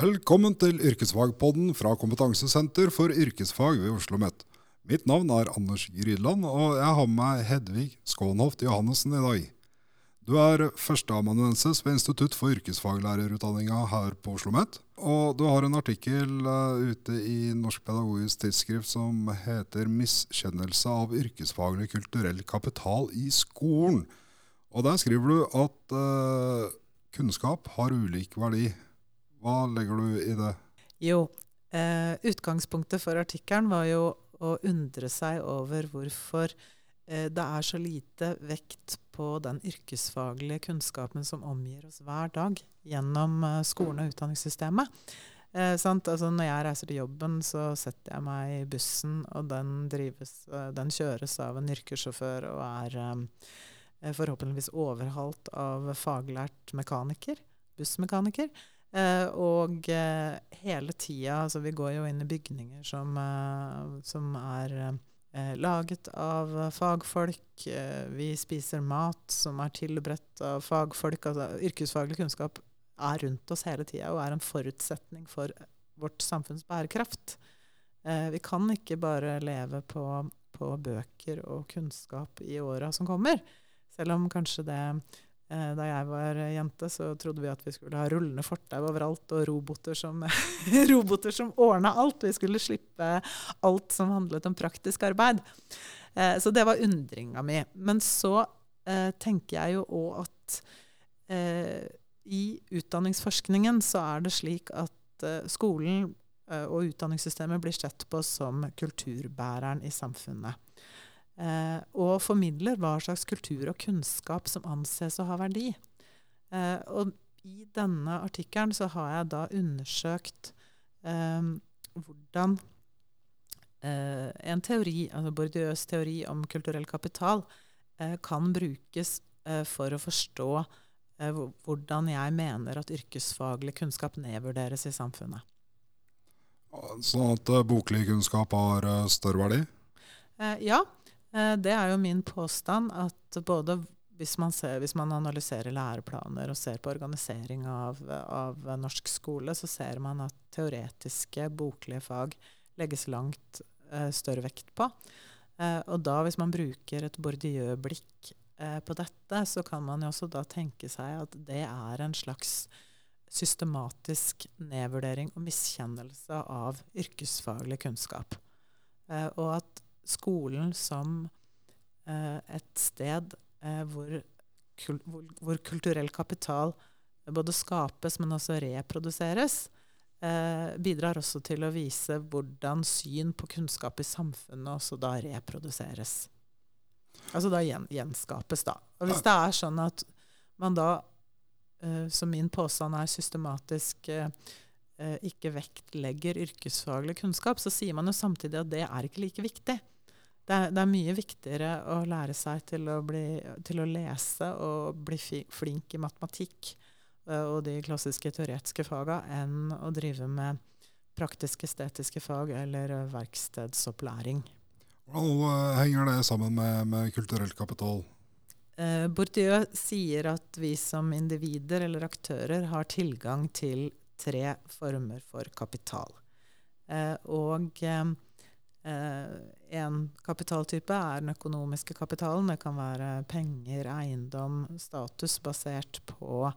Velkommen til Yrkesfagpodden fra Kompetansesenter for yrkesfag ved Oslo OsloMet. Mitt navn er Anders Grydland, og jeg har med meg Hedvig Skånhoft Johannessen i dag. Du er førsteamanuensis ved Institutt for yrkesfaglærerutdanninga her på Oslo OsloMet. Og du har en artikkel uh, ute i Norsk pedagogisk tidsskrift som heter 'Miskjennelse av yrkesfaglig kulturell kapital i skolen'. Og der skriver du at uh, kunnskap har ulik verdi. Hva legger du i det? Jo, eh, utgangspunktet for artikkelen var jo å undre seg over hvorfor eh, det er så lite vekt på den yrkesfaglige kunnskapen som omgir oss hver dag gjennom eh, skolen og utdanningssystemet. Eh, altså, når jeg reiser til jobben, så setter jeg meg i bussen, og den, drives, eh, den kjøres av en yrkessjåfør og er eh, forhåpentligvis overhalt av faglært mekaniker, bussmekaniker. Uh, og uh, hele tida Altså, vi går jo inn i bygninger som, uh, som er laget av fagfolk. vi spiser mat som er tilberedt av fagfolk. Altså, yrkesfaglig kunnskap er rundt oss hele tida og er en forutsetning for vårt samfunns bærekraft. vi kan ikke bare leve på, på bøker og kunnskap i åra som kommer. Selv om kanskje det da jeg var jente, så trodde vi at vi skulle ha rullende fortau overalt og roboter som, roboter som ordna alt. Vi skulle slippe alt som handlet om praktisk arbeid. Eh, så det var undringa mi. Men så eh, tenker jeg jo òg at i utdanningsforskningen så er det slik at skolen og utdanningssystemet blir sett på som kulturbæreren i samfunnet eh, og formidler hva slags kultur og kunnskap som anses å ha verdi. Eh, og i denne artikkelen så har jeg da undersøkt eh, hvordan eh, en teori, altså Bourdieus teori om kulturell kapital, eh, kan brukes eh, for å forstå hvordan jeg mener at yrkesfaglig kunnskap nedvurderes i samfunnet. Sånn at boklig kunnskap har større verdi? ja. Eh, det er jo min påstand at både hvis man, ser, hvis man analyserer læreplaner og ser på organisering av, av, norsk skole, så ser man at teoretiske, boklige fag legges langt eh, større vekt på. Eh, og da, hvis man bruker et Bourdieu-blikk eh, på dette, så kan man jo også da tenke seg at det er en slags systematisk nedvurdering og miskjennelse av yrkesfaglig kunnskap. og at skolen som eh, et sted eh, hvor, hvor, hvor, kulturell kapital både skapes, men også reproduseres, eh, bidrar også til å vise hvordan syn på kunnskap i samfunnet også da reproduseres. Altså da gjen, gjenskapes, da. Og hvis det er sånn at man da, eh, som min påstand er systematisk eh, eh, ikke vektlegger yrkesfaglig kunnskap, så sier man jo samtidig at det er ikke like viktig. Det er, det er, mye viktigere å lære seg til å, bli, til å lese og bli flink i matematikk og de klassiske teoretiske faga enn å drive med praktisk-estetiske fag eller verkstedsopplæring. Hvordan henger det sammen med, med kulturell kapital? Uh, Bourdieu sier at vi som individer eller aktører har tilgang til tre former for kapital. og Eh, en kapitaltype er den økonomiske kapitalen. Det kan være penger, eiendom, status basert på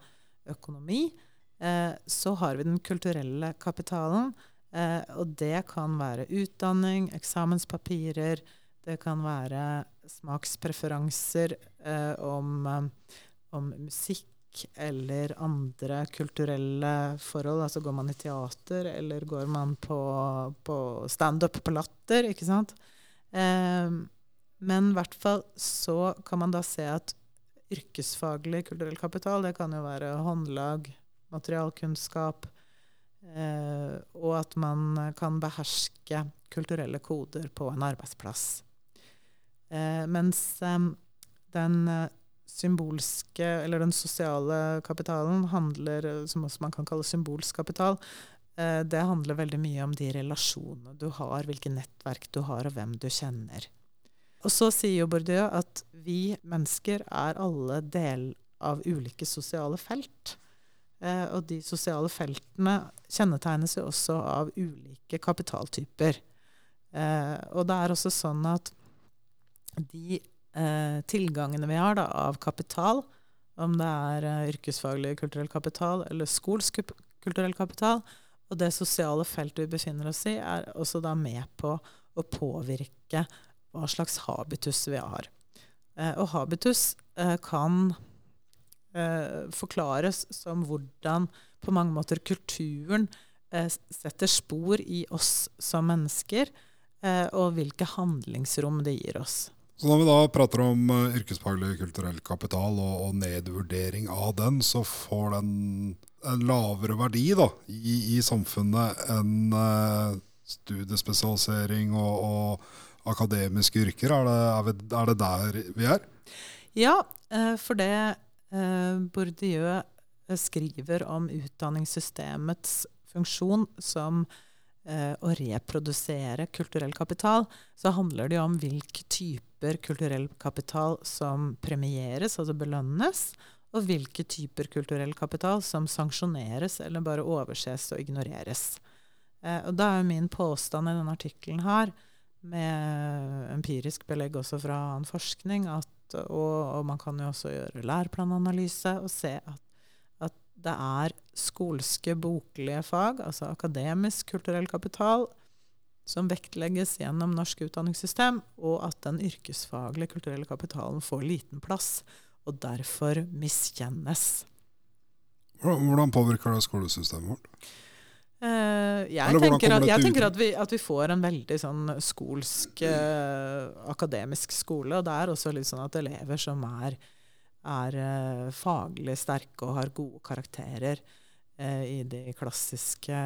økonomi. Eh, så har vi den kulturelle kapitalen. Eh, og det kan være utdanning, eksamenspapirer, det kan være smakspreferanser om, om musikk eller andre kulturelle forhold. Altså går man i teater, eller går man på, på standup på Latter, ikke sant. Eh, men i hvert fall så kan man da se at yrkesfaglig kulturell kapital, det kan jo være håndlag, materialkunnskap, eh, og at man kan beherske kulturelle koder på en arbeidsplass. Eh, mens den symbolske, eller den sosiale kapitalen, handler, som også man kan kalle symbolsk kapital, eh, det handler veldig mye om de relasjonene du har, hvilke nettverk du har, og hvem du kjenner. Og så sier jo Bourdieu at vi mennesker er alle del av ulike sosiale felt. Eh, og de sosiale feltene kjennetegnes jo også av ulike kapitaltyper. Eh, og det er også sånn at de eh, tilgangene vi har da, av kapital, om det er eh, yrkesfaglig kulturell kapital eller skolsk kulturell kapital, og det sosiale feltet vi befinner oss i, er også da med på å påvirke hva slags habitus vi har. Eh, og habitus eh, kan eh, forklares som hvordan på mange måter kulturen eh, setter spor i oss som mennesker, og hvilke handlingsrom det gir oss. Så Når vi da prater om uh, yrkesfaglig kulturell kapital og, og, nedvurdering av den, så får den en lavere verdi da, i, i samfunnet enn uh, studiespesialisering og, og akademiske yrker. Er det, er, vi, er det, der vi er? Ja, uh, for det Bourdieu skriver om utdanningssystemets funksjon som eh, å reprodusere kulturell kapital, så handler det jo om hvilke typer kulturell kapital som premieres, altså belønnes, og hvilke typer kulturell kapital som sanksjoneres eller bare overses og ignoreres. Eh, og da er min påstand i denne artikkelen her, med empirisk belegg også fra annen forskning, at, og, og, man kan jo også gjøre læreplananalyse og se at det er skolske, boklige fag, altså akademisk kulturell kapital, som vektlegges gjennom norsk utdanningssystem, og at den yrkesfaglige kulturelle kapitalen får liten plass, og derfor miskjennes. Hvordan påvirker det skolesystemet vårt? Uh, jeg, tenker at, jeg tenker at, vi, at, vi, får en veldig sånn skolsk, uh, akademisk skole. Og det er også litt sånn at elever som er er eh, faglig sterke og har gode karakterer eh, i de klassiske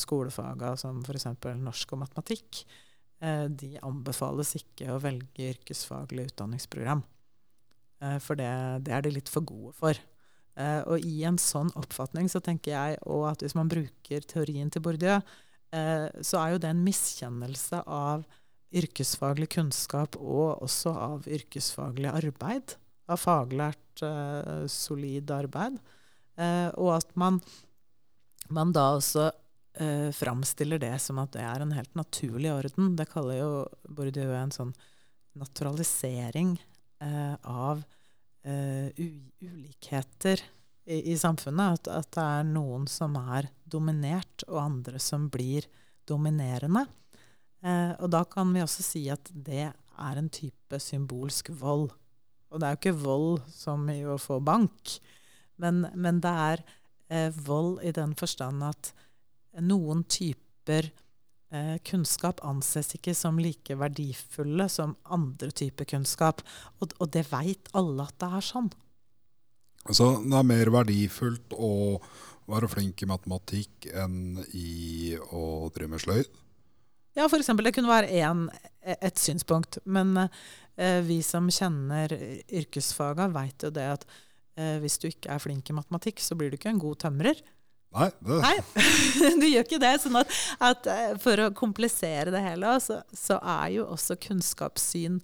skolefagene som f.eks. norsk og matematikk, eh, de anbefales ikke å velge yrkesfaglig utdanningsprogram. Eh, for det, det, er de litt for gode for. Eh, og i en sånn oppfatning så tenker jeg òg at hvis man bruker teorien til Bourdieu, eh, så er jo det en miskjennelse av yrkesfaglig kunnskap og også av yrkesfaglig arbeid av faglært, eh, solid arbeid. Eh, og at man, man da også eh, framstiller det som at det er en helt naturlig orden. Det kaller jo Bourdieu en sånn naturalisering eh, av eh, ulikheter i, i samfunnet. At, at, det er noen som er dominert, og andre som blir dominerende. Eh, og da kan vi også si at det er en type symbolsk vold. Og det er jo ikke vold som i å få bank, men, men det er eh, vold i den forstand at noen typer eh, kunnskap anses ikke som like verdifulle som andre typer kunnskap. Og, og det veit alle at det er sånn. Altså det er mer verdifullt å være flink i matematikk enn i å drive med sløyd? Ja, f.eks. Det kunne være en, et synspunkt. Men vi som kjenner yrkesfaga, veit jo det at eh, hvis du ikke er flink i matematikk, så blir du ikke en god tømrer. Nei, det. Nei, du gjør ikke det. sånn at, at eh, For å komplisere det hele, så, så, er jo også kunnskapssyn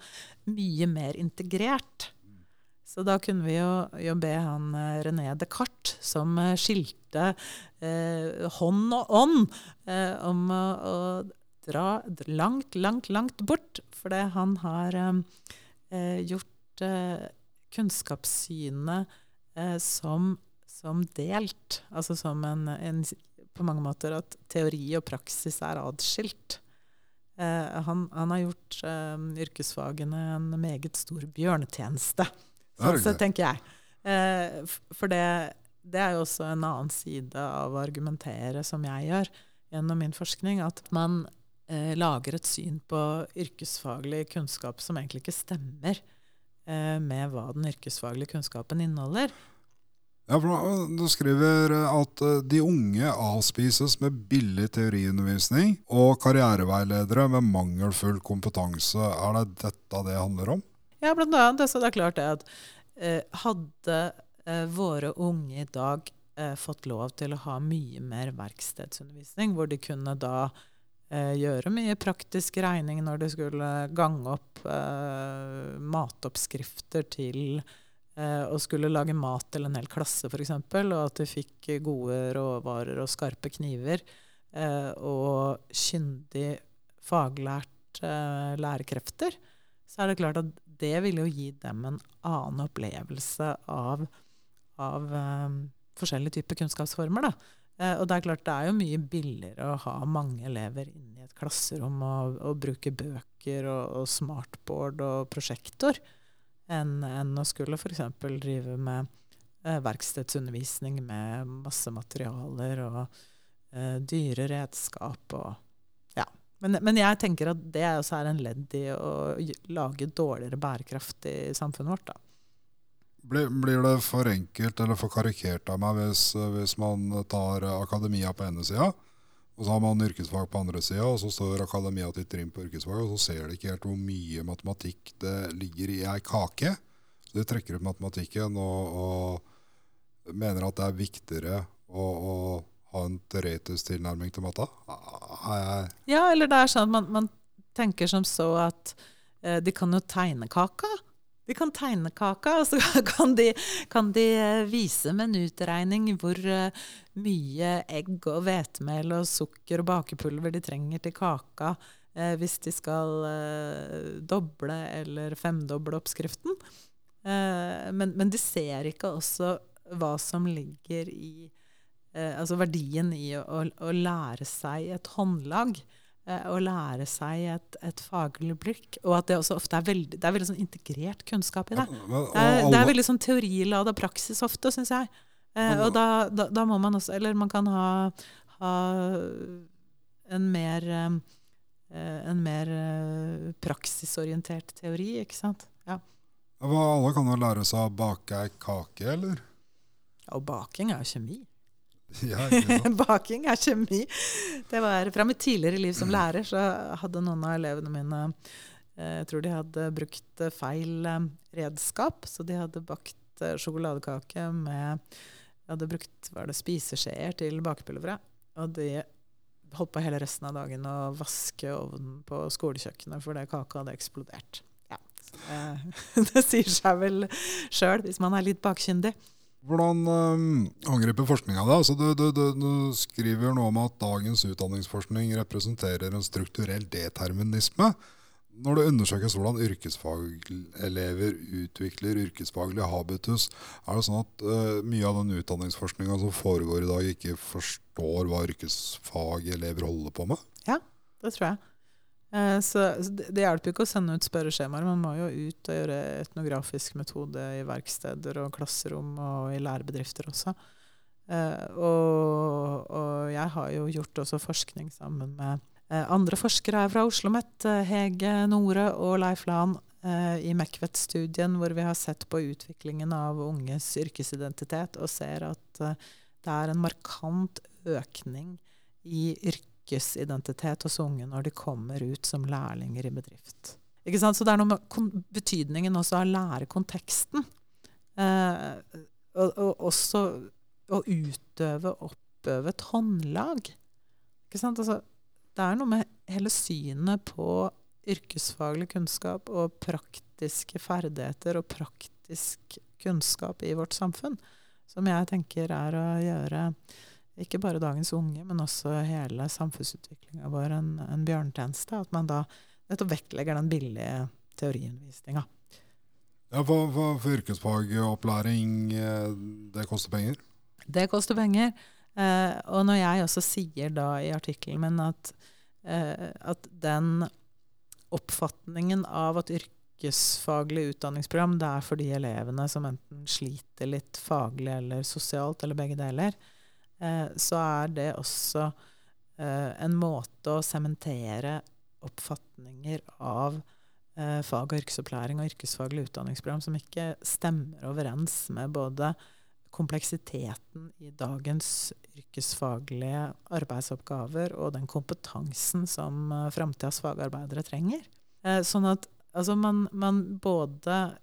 mye mer integrert. Så da kunne vi jo, jo be han eh, René Descartes, som eh, skilte eh, hånd og ånd, eh, om å, å dra langt, langt, langt bort. Fordi han har eh, gjort eh, kunnskapssynet eh, som, som, delt. Altså som en, en, På mange måter at teori og praksis er atskilt. Eh, han, han, har gjort eh, yrkesfagene en meget stor bjørnetjeneste. Sånn så tenker jeg. Eh, for det, det er jo også en annen side av å argumentere som jeg gjør gjennom min forskning, at man eh, lager et syn på yrkesfaglig kunnskap som egentlig ikke stemmer eh, med hva den yrkesfaglige kunnskapen inneholder. Ja, for Du skriver at eh, de unge avspises med billig teoriundervisning og karriereveiledere med mangelfull kompetanse. Er det dette det handler om? Ja, blant annet. Så det er klart det at eh, hadde eh, våre unge i dag eh, fått lov til å ha mye mer verkstedsundervisning, hvor de kunne da eh, gjøre mye praktisk regning når de skulle gange opp eh, matoppskrifter til eh, og skulle lage mat til en hel klasse, f.eks., og at de fikk gode råvarer og skarpe kniver, eh, og kyndig, faglært eh, lærekrefter, så er det klart at det vil jo gi dem en annen opplevelse av, av um, forskjellige typer kunnskapsformer. Da. Eh, og det er klart det er jo mye billigere å ha mange elever inne i et klasserom og, og bruke bøker og, og, smartboard og prosjektor, enn, en å skulle f.eks. drive med eh, verkstedsundervisning med masse materialer og eh, dyre redskap og men, men, jeg tenker at det også er en ledd i å lage dårligere bærekraft i samfunnet vårt. da. Blir, blir det for enkelt eller for karikert av meg hvis, hvis man tar akademia på ene sida, og så har man yrkesfag på andre sida, og så står akademia til trim på yrkesfag, og så ser de ikke helt hvor mye matematikk det ligger i ei kake. Så de trekker ut matematikken og, og mener at det er viktigere å, å ha en teoretisk tilnærming til matta? Ja, eller det er sånn at man, man tenker som så at eh, de kan jo tegne kaka. De kan tegne kaka, og så kan de, kan de eh, vise med en utregning hvor uh, mye egg og hvetemel og sukker og bakepulver de trenger til kaka eh, hvis de skal eh, doble eller femdoble oppskriften. Men, men, de ser ikke også hva som ligger i eh, altså verdien i å, å, å, lære seg et håndlag. Eh, å lære seg et, et, faglig blikk. Og at det også ofte er veldig, det er veldig sånn integrert kunnskap i det. Det er, det er veldig sånn teorilada praksis ofte, syns jeg. Eh, og da, da, da, må man også Eller man kan ha, ha en mer eh, en mer praksisorientert teori, ikke sant. Ja. Alle kan jo lære seg å bake ei kake, eller? Ja, og baking er jo kjemi. Ja, Baking er kjemi. Det var Fra mitt tidligere liv som lærer så hadde noen av elevene mine eh, Jeg tror de hadde brukt eh, feil eh, redskap. Så de hadde bakt sjokoladekake med De hadde brukt var det spiseskjeer til bakepulveret. Og de holdt på hele resten av dagen å vaske ovnen på skolekjøkkenet fordi kaka hadde eksplodert. Ja, det, det sier seg vel sjøl hvis man er litt bakkyndig. Hvordan um, angriper forskninga det? Altså, du, du, du, skriver noe om at dagens utdanningsforskning representerer en strukturell determinisme. Når det undersøkes hvordan yrkesfagelever utvikler yrkesfaglig habitus, er det sånn at uh, mye av den utdanningsforskninga som foregår i dag, ikke forstår hva yrkesfagelever holder på med? Ja, det tror jeg. Eh, så, det, hjelper ikke å sende ut spørreskjemaer. Man må jo ut og gjøre etnografisk metode i verksteder og klasserom og i lærebedrifter også. Eh, og, og jeg har jo gjort også forskning sammen med eh, andre forskere her fra Oslo OsloMet, Hege Nore og Leif Lahn, i Mekvet-studien, hvor vi har sett på utviklingen av unges yrkesidentitet, og ser at det er en markant økning i yrke identitet hos unge når de kommer ut som lærlinger i bedrift. Ikke sant? Så det er noe med betydningen også av lærekonteksten. Eh, og, og, også å utøve, oppøve et håndlag. Ikke sant? Altså, det er noe med hele synet på yrkesfaglig kunnskap og praktiske ferdigheter og praktisk kunnskap i vårt samfunn som jeg tenker er å gjøre ikke bare dagens unge, men også hele samfunnsutviklinga vår en, en bjørnetjeneste. At man da nettopp vektlegger den billige teoriundervisninga. Ja, for, for, for yrkesfagopplæring, eh, det koster penger? Det koster penger. Eh, og når jeg også sier da i artikkelen min at, eh, at den oppfatningen av at yrkesfaglig utdanningsprogram det er for de elevene som enten sliter litt faglig eller sosialt, eller begge deler, så er det også eh, en måte å sementere oppfatninger av eh, fag- og yrkesopplæring og yrkesfaglig utdanningsprogram som ikke stemmer overens med både kompleksiteten i dagens yrkesfaglige arbeidsoppgaver og den kompetansen som framtidas fagarbeidere trenger. sånn at altså, man, man både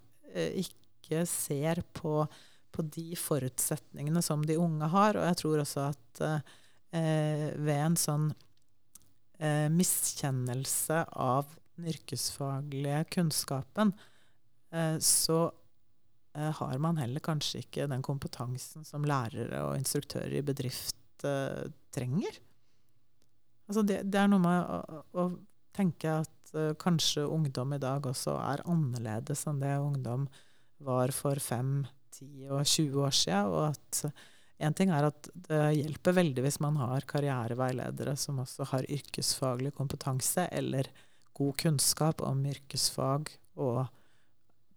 ikke ser på, på de forutsetningene som de unge har. Og jeg tror også at eh, ved en sånn eh, miskjennelse av den yrkesfaglige kunnskapen, eh, så eh, har man heller kanskje ikke den kompetansen som lærere og instruktører i bedrift eh, trenger. Altså det, det, er noe med å, å tenke at uh, kanskje ungdom i dag også er annerledes enn det ungdom var for 5, 10 og 20 år siden. Og at en ting er at det hjelper veldig hvis man har karriereveiledere som også har yrkesfaglig kompetanse eller god kunnskap om yrkesfag og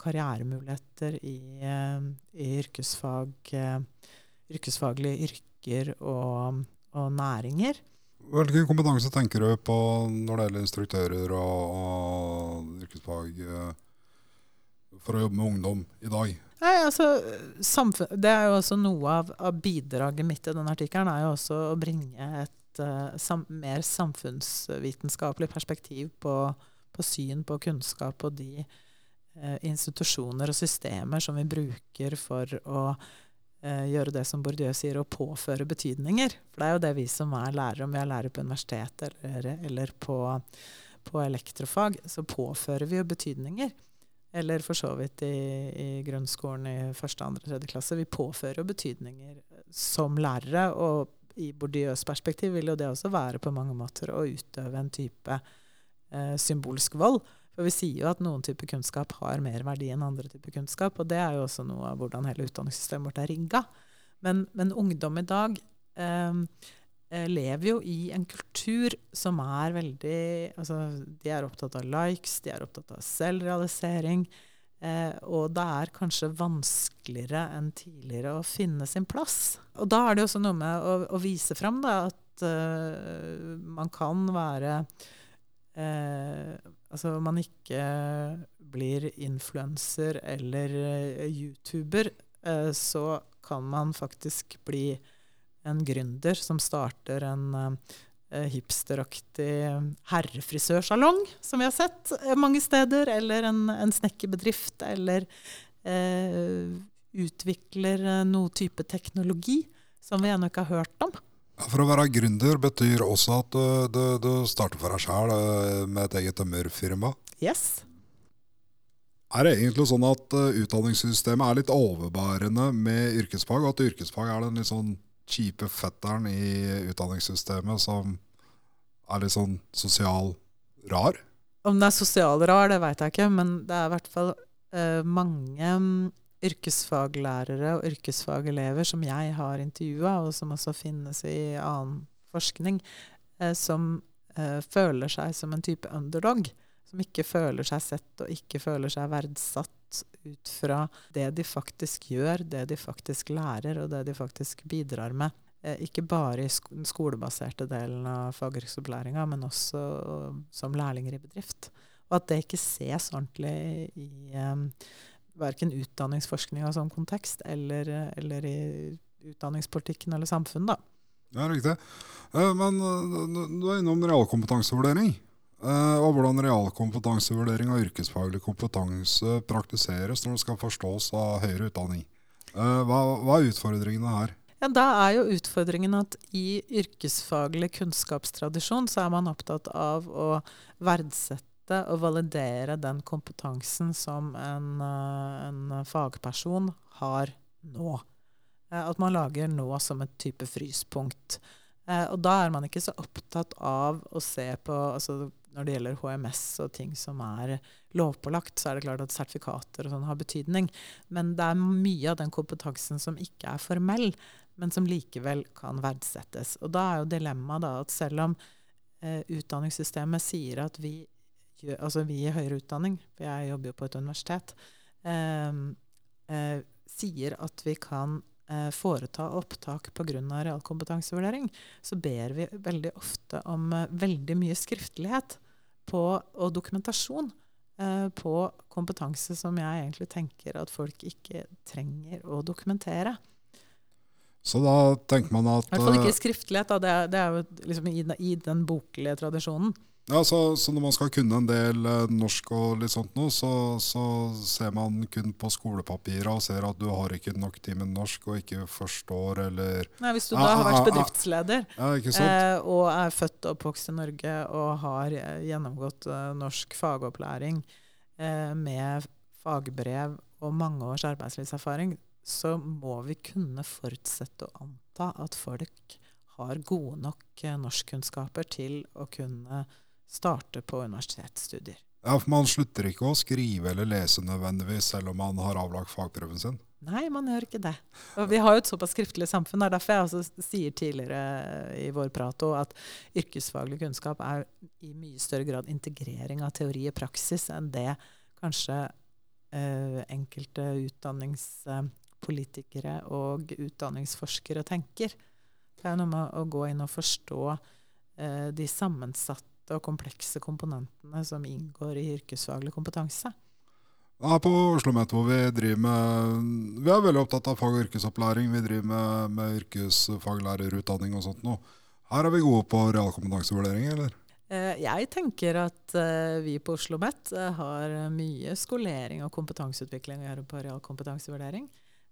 karrieremuligheter i, uh, i yrkesfag, uh, yrkesfaglige yrker og, og næringer. Hvilken kompetanse tenker du på når det gjelder instruktører og, og yrkesfag eh, for å jobbe med ungdom i dag? Nei, altså, Det er jo også noe av, av bidraget mitt i denne artikkelen, er jo også å bringe et uh, sam, mer samfunnsvitenskapelig perspektiv på, på, syn på kunnskap og de uh, institusjoner og systemer som vi bruker for å uh, gjøre det som Bourdieu sier, å påføre betydninger. For det er jo det vi som er lærere, om vi er lærere på universitetet eller, eller på, på, elektrofag, så påfører vi jo betydninger. Eller for så vidt i, i grunnskolen i første, andre, tredje klasse. Vi påfører jo betydninger som lærere. Og i bordiøs perspektiv vil jo det også være på mange måter å utøve en type eh, symbolsk vold. For vi sier jo at noen typer kunnskap har mer verdi enn andre typer kunnskap. Og det er jo også noe av hvordan hele utdanningssystemet vårt er rigga. Men, men, ungdom i dag eh, lever jo i en kultur som er veldig altså, De er opptatt av likes, de er opptatt av selvrealisering. Eh, og det er kanskje vanskeligere enn tidligere å finne sin plass. Og da er det også noe med å, å vise fram da, at eh, man kan være eh, altså man ikke blir influenser eller eh, YouTuber, eh, så kan man faktisk bli en gründer som starter en eh, hipsteraktig herrefrisørsalong, som vi har sett eh, mange steder, eller en, en snekkerbedrift, eller eh, utvikler eh, noe type teknologi som vi ennå ikke har hørt om. For å være gründer betyr også at du, du, starter for deg sjøl eh, med et eget tømmerfirma? Yes. Er det egentlig sånn at utdanningssystemet er litt overbærende med yrkesfag, og at yrkesfag er den litt sånn kjipe fetteren i utdanningssystemet som er litt sånn sosial rar? Om den er sosial rar, det veit jeg ikke, men det er i hvert fall uh, mange yrkesfaglærere og yrkesfagelever som jeg har intervjua, og som også finnes i annen forskning, uh, som uh, føler seg som en type underdog. Som ikke føler seg sett og ikke føler seg verdsatt ut fra det de faktisk gjør, det de faktisk lærer, og det de faktisk bidrar med. Eh, ikke bare i den skolebaserte delen av fagyrkesopplæringa, men også som lærlinger i bedrift. Og at det ikke ses ordentlig i um, verken utdanningsforskninga som kontekst eller, eller, i utdanningspolitikken eller samfunnet. Da. Ja, riktig. Eh, men eh, du er innom realkompetansevurdering. Eh, og hvordan realkompetansevurdering av yrkesfaglig kompetanse praktiseres når det skal forstås av høyere utdanning. Hva, hva er utfordringene her? Ja, Da er jo utfordringen at i yrkesfaglig kunnskapstradisjon så er man opptatt av å verdsette og validere den kompetansen som en, eh, en fagperson har nå. Eh, at man lager nå som et type fryspunkt. Eh, og da er man ikke så opptatt av å se på altså Når det gjelder HMS og ting som er lovpålagt, så er det klart at sertifikater og sånn har betydning. Men det er mye av den kompetansen som ikke er formell, men som likevel kan verdsettes. Og da er jo dilemmaet at selv om eh, utdanningssystemet sier at vi altså vi i høyere utdanning, for jeg jobber jo på et universitet, eh, eh, sier at vi kan foreta opptak pga. realkompetansevurdering, så ber vi veldig ofte om eh, veldig mye skriftlighet på, og dokumentasjon eh, på kompetanse som jeg egentlig tenker at folk ikke trenger å dokumentere. Så da tenker man at I hvert fall ikke eh, skriftlighet. Da. Det, er, det er jo liksom i, i den boklige tradisjonen. Ja, så, så når man skal kunne en del eh, norsk og litt sånt noe, så, så ser man kun på skolepapiret og ser at du har ikke nok tid med norsk og ikke forstår eller Nei, Hvis du da har vært bedriftsleder Ja, eh, og er født og oppvokst i Norge og har eh, gjennomgått eh, norsk fagopplæring eh, med fagbrev og mange års arbeidslivserfaring, så må vi kunne forutsette og anta at folk har gode nok norskkunnskaper til å kunne starte på universitetsstudier. Ja, for Man slutter ikke å skrive eller lese nødvendigvis, selv om man har avlagt fagprøven sin. Nei, man gjør ikke det. Og vi har jo et såpass skriftlig samfunn. Det er derfor jeg også sier tidligere i vår prat at yrkesfaglig kunnskap er i mye større grad integrering av teori og praksis enn det kanskje uh, enkelte utdanningspolitikere og utdanningsforskere tenker. Det er noe med å gå inn og forstå uh, de sammensatte og komplekse komponentene som inngår i yrkesfaglig kompetanse. Her på Oslo Met hvor vi driver med Vi er veldig opptatt av fag- og yrkesopplæring. Vi driver med, med yrkesfaglærerutdanning og sånt noe. Her er vi gode på realkompetansevurdering, eller? Eh, Jeg tenker at eh, vi på Oslo OsloMet har mye skolering og kompetanseutvikling å gjøre på realkompetansevurdering.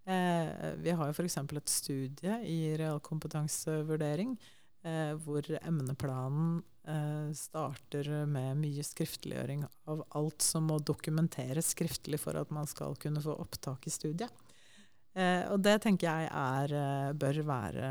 Eh, Vi har jo f.eks. et studie i realkompetansevurdering eh, hvor emneplanen eh, starter med mye skriftliggjøring av alt som må dokumenteres skriftlig for at man skal kunne få opptak i studiet. Eh, Og det tenker jeg er, eh, bør være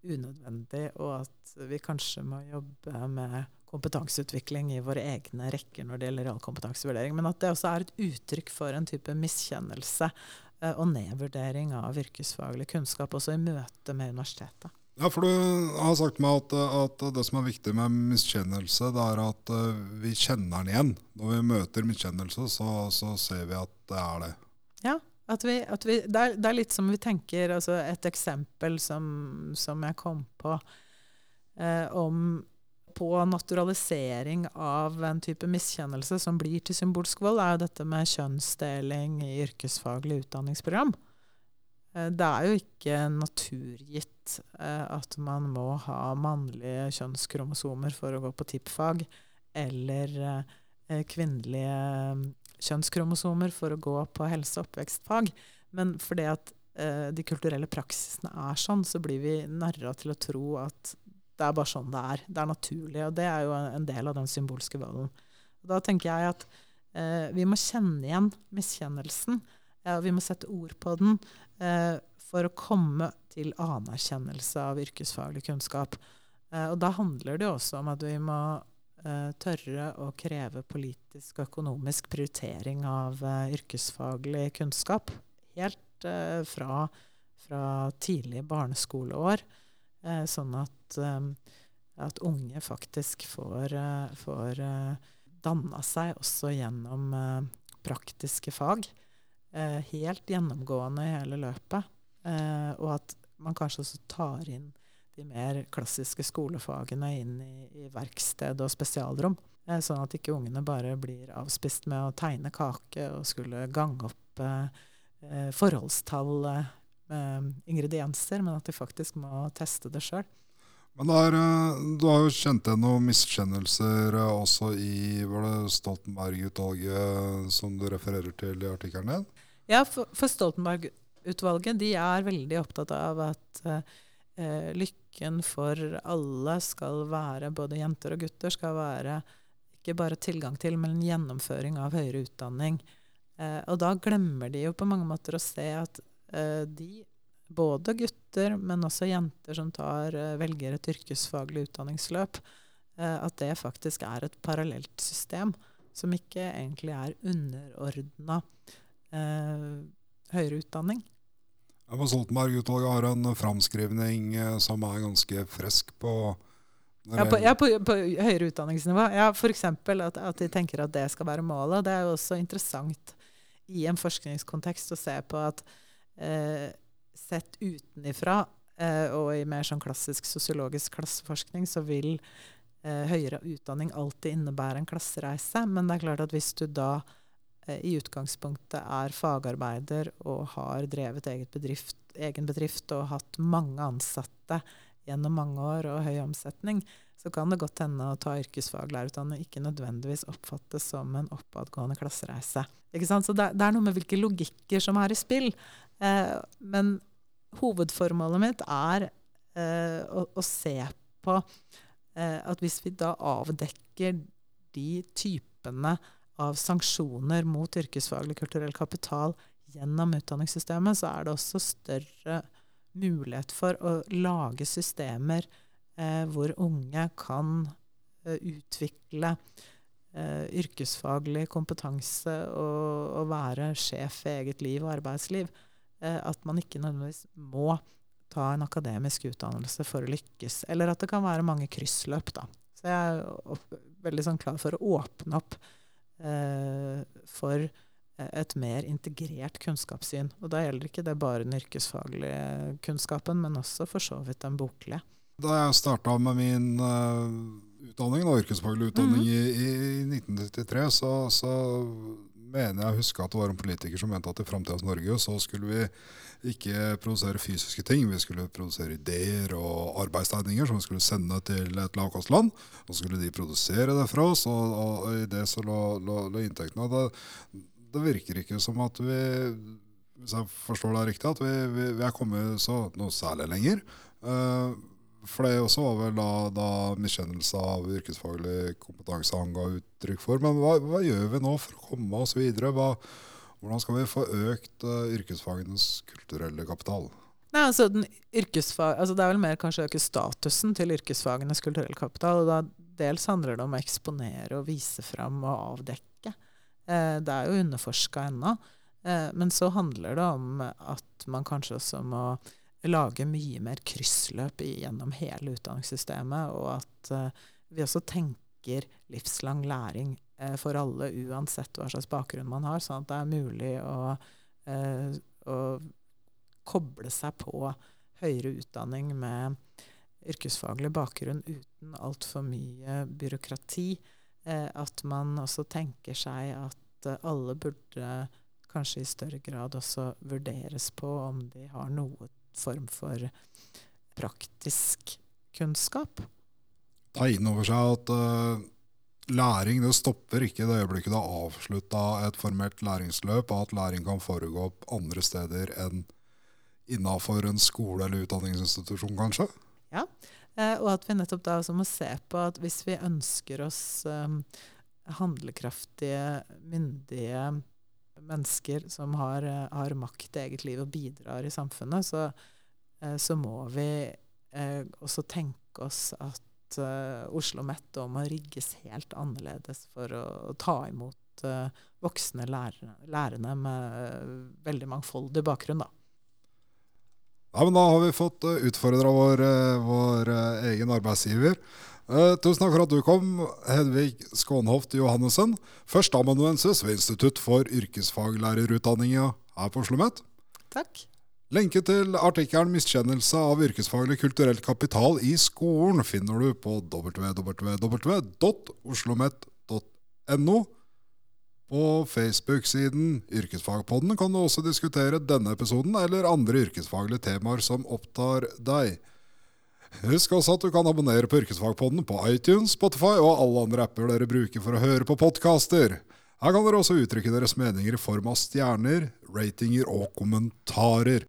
unødvendig, og at vi kanskje må jobbe med kompetanseutvikling i våre egne rekker når det gjelder realkompetansevurdering. Men at det også er et uttrykk for en type miskjennelse eh, og nedvurdering av yrkesfaglig kunnskap, også i møte med universitetet. Ja, for du har sagt meg at, at det som er viktig med miskjennelse, det er at eh, vi kjenner den igjen. Når vi møter miskjennelse, så, så ser vi at det er det. Ja, vi, vi, det, er, det er litt som vi tenker altså Et eksempel som, som jeg kom på eh, om på naturalisering av en type miskjennelse som blir til symbolsk vold, er jo dette med kjønnsdeling i yrkesfaglig utdanningsprogram. Eh, Det er jo ikke naturgitt eh, at man må ha mannlige kjønnskromosomer for å gå på tippfag, eller eh, kvinnelige kjønnskromosomer for å gå på helse- og oppvekstfag. Men fordi at de kulturelle praksisene er sånn, så blir vi narra til å tro at det er bare sånn det er. Det er naturlig. Og det er jo en del av den symbolske volden. Da tenker jeg at vi må kjenne igjen miskjennelsen. Ja, vi må sette ord på den for å komme til anerkjennelse av yrkesfaglig kunnskap. Eh, og da handler det også om at vi må eh, tørre å kreve politisk og økonomisk prioritering av eh, yrkesfaglig kunnskap. Helt eh, fra, fra tidlige barneskoleår. Eh, sånn at, eh, at unge faktisk får, eh, får eh, danna seg også gjennom eh, praktiske fag. Eh, helt gjennomgående i hele løpet. Eh, og at man kanskje også tar inn de mer klassiske skolefagene inn i, i verksted og spesialrom. Eh, sånn at ikke ungene bare blir avspist med å tegne kake og skulle gange opp eh, eh, forholdstall eh, med ingredienser, men at de faktisk må teste det sjøl. Men er, eh, du har jo kjent igjen noen miskjennelser eh, også i var det Stoltenberg-utvalget som du refererer til i artikkelen din? Ja, for, for Stoltenberg-utvalget de er veldig opptatt av at eh, lykken for alle skal være, både jenter og gutter, skal være ikke bare tilgang til, men en gjennomføring av høyere utdanning. Eh, og da glemmer de jo på mange måter å se at eh, de, både gutter, men også jenter som tar, eh, velger et yrkesfaglig utdanningsløp, eh, at det faktisk er et parallelt system som ikke egentlig er underordna eh, høyere utdanning. Ja, Stoltenberg-utvalget har en framskrivning som er ganske frisk på Ja, på, ja, på, på høyere utdanningsnivå. Ja, F.eks. At, at de tenker at det skal være målet. Det er jo også interessant i en forskningskontekst å se på at eh, sett utenifra, eh, og i mer sånn klassisk sosiologisk klasseforskning, så vil eh, høyere utdanning alltid innebære en klassereise. Men det er klart at hvis du da eh, i utgangspunktet er fagarbeider og har drevet bedrift, egen bedrift og hatt mange ansatte gjennom mange år og høy omsetning, så kan det godt hende å ta yrkesfaglærerutdanning ikke nødvendigvis oppfattes som en oppadgående klassereise. Ikke sant? Så det, det, er noe med hvilke logikker som er i spill. Eh, men hovedformålet mitt er eh, å, å, se på eh, at hvis vi da avdekker de typene av sanksjoner mot yrkesfaglig kulturell kapital gjennom utdanningssystemet, så er det også større mulighet for å lage systemer eh, hvor unge kan eh, utvikle eh, yrkesfaglig kompetanse og, og, være sjef i eget liv og arbeidsliv. Eh, at man ikke nødvendigvis må ta en akademisk utdannelse for å lykkes. Eller at det kan være mange kryssløp. da. Så jeg er veldig sånn klar for å åpne opp eh, for et mer integrert kunnskapssyn. Og da gjelder ikke det bare den yrkesfaglige kunnskapen, men også for så vidt den boklige. Da jeg starta med min uh, utdanning, da, yrkesfaglig utdanning, mm -hmm. i, i, 1993, så, så, mener jeg husker at det var en politiker som mente at i framtidas Norge så skulle vi ikke produsere fysiske ting. Vi skulle produsere ideer og arbeidstegninger som vi skulle sende til et lavkostland. Og så skulle de produsere det fra oss, og, og i det så lå, lå, lå inntektene. Det, det virker ikke som at vi hvis jeg forstår det riktig, at vi, vi, vi er kommet så noe særlig lenger. Uh, for det også var vel da, da miskjennelse av yrkesfaglig kompetanse han ga uttrykk for. Men hva, hva, gjør vi nå for å komme oss videre? Hva, hvordan skal vi få økt uh, yrkesfagenes kulturelle kapital? Nei, altså, altså, Det er vel mer kanskje å øke statusen til yrkesfagenes kulturelle kapital. og da Dels handler det om å eksponere og vise fram og avdekke Eh, det er jo underforska ennå. Eh, men så handler det om at man kanskje også må lage mye mer kryssløp gjennom hele utdanningssystemet, og at eh, vi også tenker livslang læring for alle, uansett hva slags bakgrunn man har, sånn at det er mulig å, å koble seg på høyere utdanning med yrkesfaglig bakgrunn uten altfor mye byråkrati. At man også tenker seg at alle burde kanskje i større grad også vurderes på om de har noe form for praktisk kunnskap. Ta inn over seg at uh, læring det stopper ikke det øyeblikket du har avslutta et formelt læringsløp, og at læring kan foregå andre steder enn innafor en skole eller utdanningsinstitusjon, kanskje? Ja, uh, og at vi nettopp da også må se på at hvis vi ønsker oss um, handlekraftige, myndige mennesker som har, har, makt i eget liv og bidrar i samfunnet, så, eh, så må vi eh, også tenke oss at eh, Oslo Met må rigges helt annerledes for å, ta imot eh, voksne lærere, lærerne med veldig mangfoldig bakgrunn. da. Ja, men Da har vi fått utfordra vår, vår egen arbeidsgiver. Uh, tusen takk for at du kom, Hedvig Skånhoft Johannessen. Førsteamanuensis ved Institutt for yrkesfaglærerutdanning her på Oslo OsloMet. Takk. Lenke til artikkelen 'Miskjennelse av yrkesfaglig kulturelt kapital i skolen' finner du på www.oslomet.no. På Facebook-siden Yrkesfagpodden kan du også diskutere denne episoden eller andre yrkesfaglige temaer som opptar deg. Husk også at du kan abonnere på Yrkesfagpodden på iTunes, Spotify og alle andre apper dere bruker for å høre på podkaster. Her kan dere også uttrykke deres meninger i form av stjerner, ratinger og kommentarer.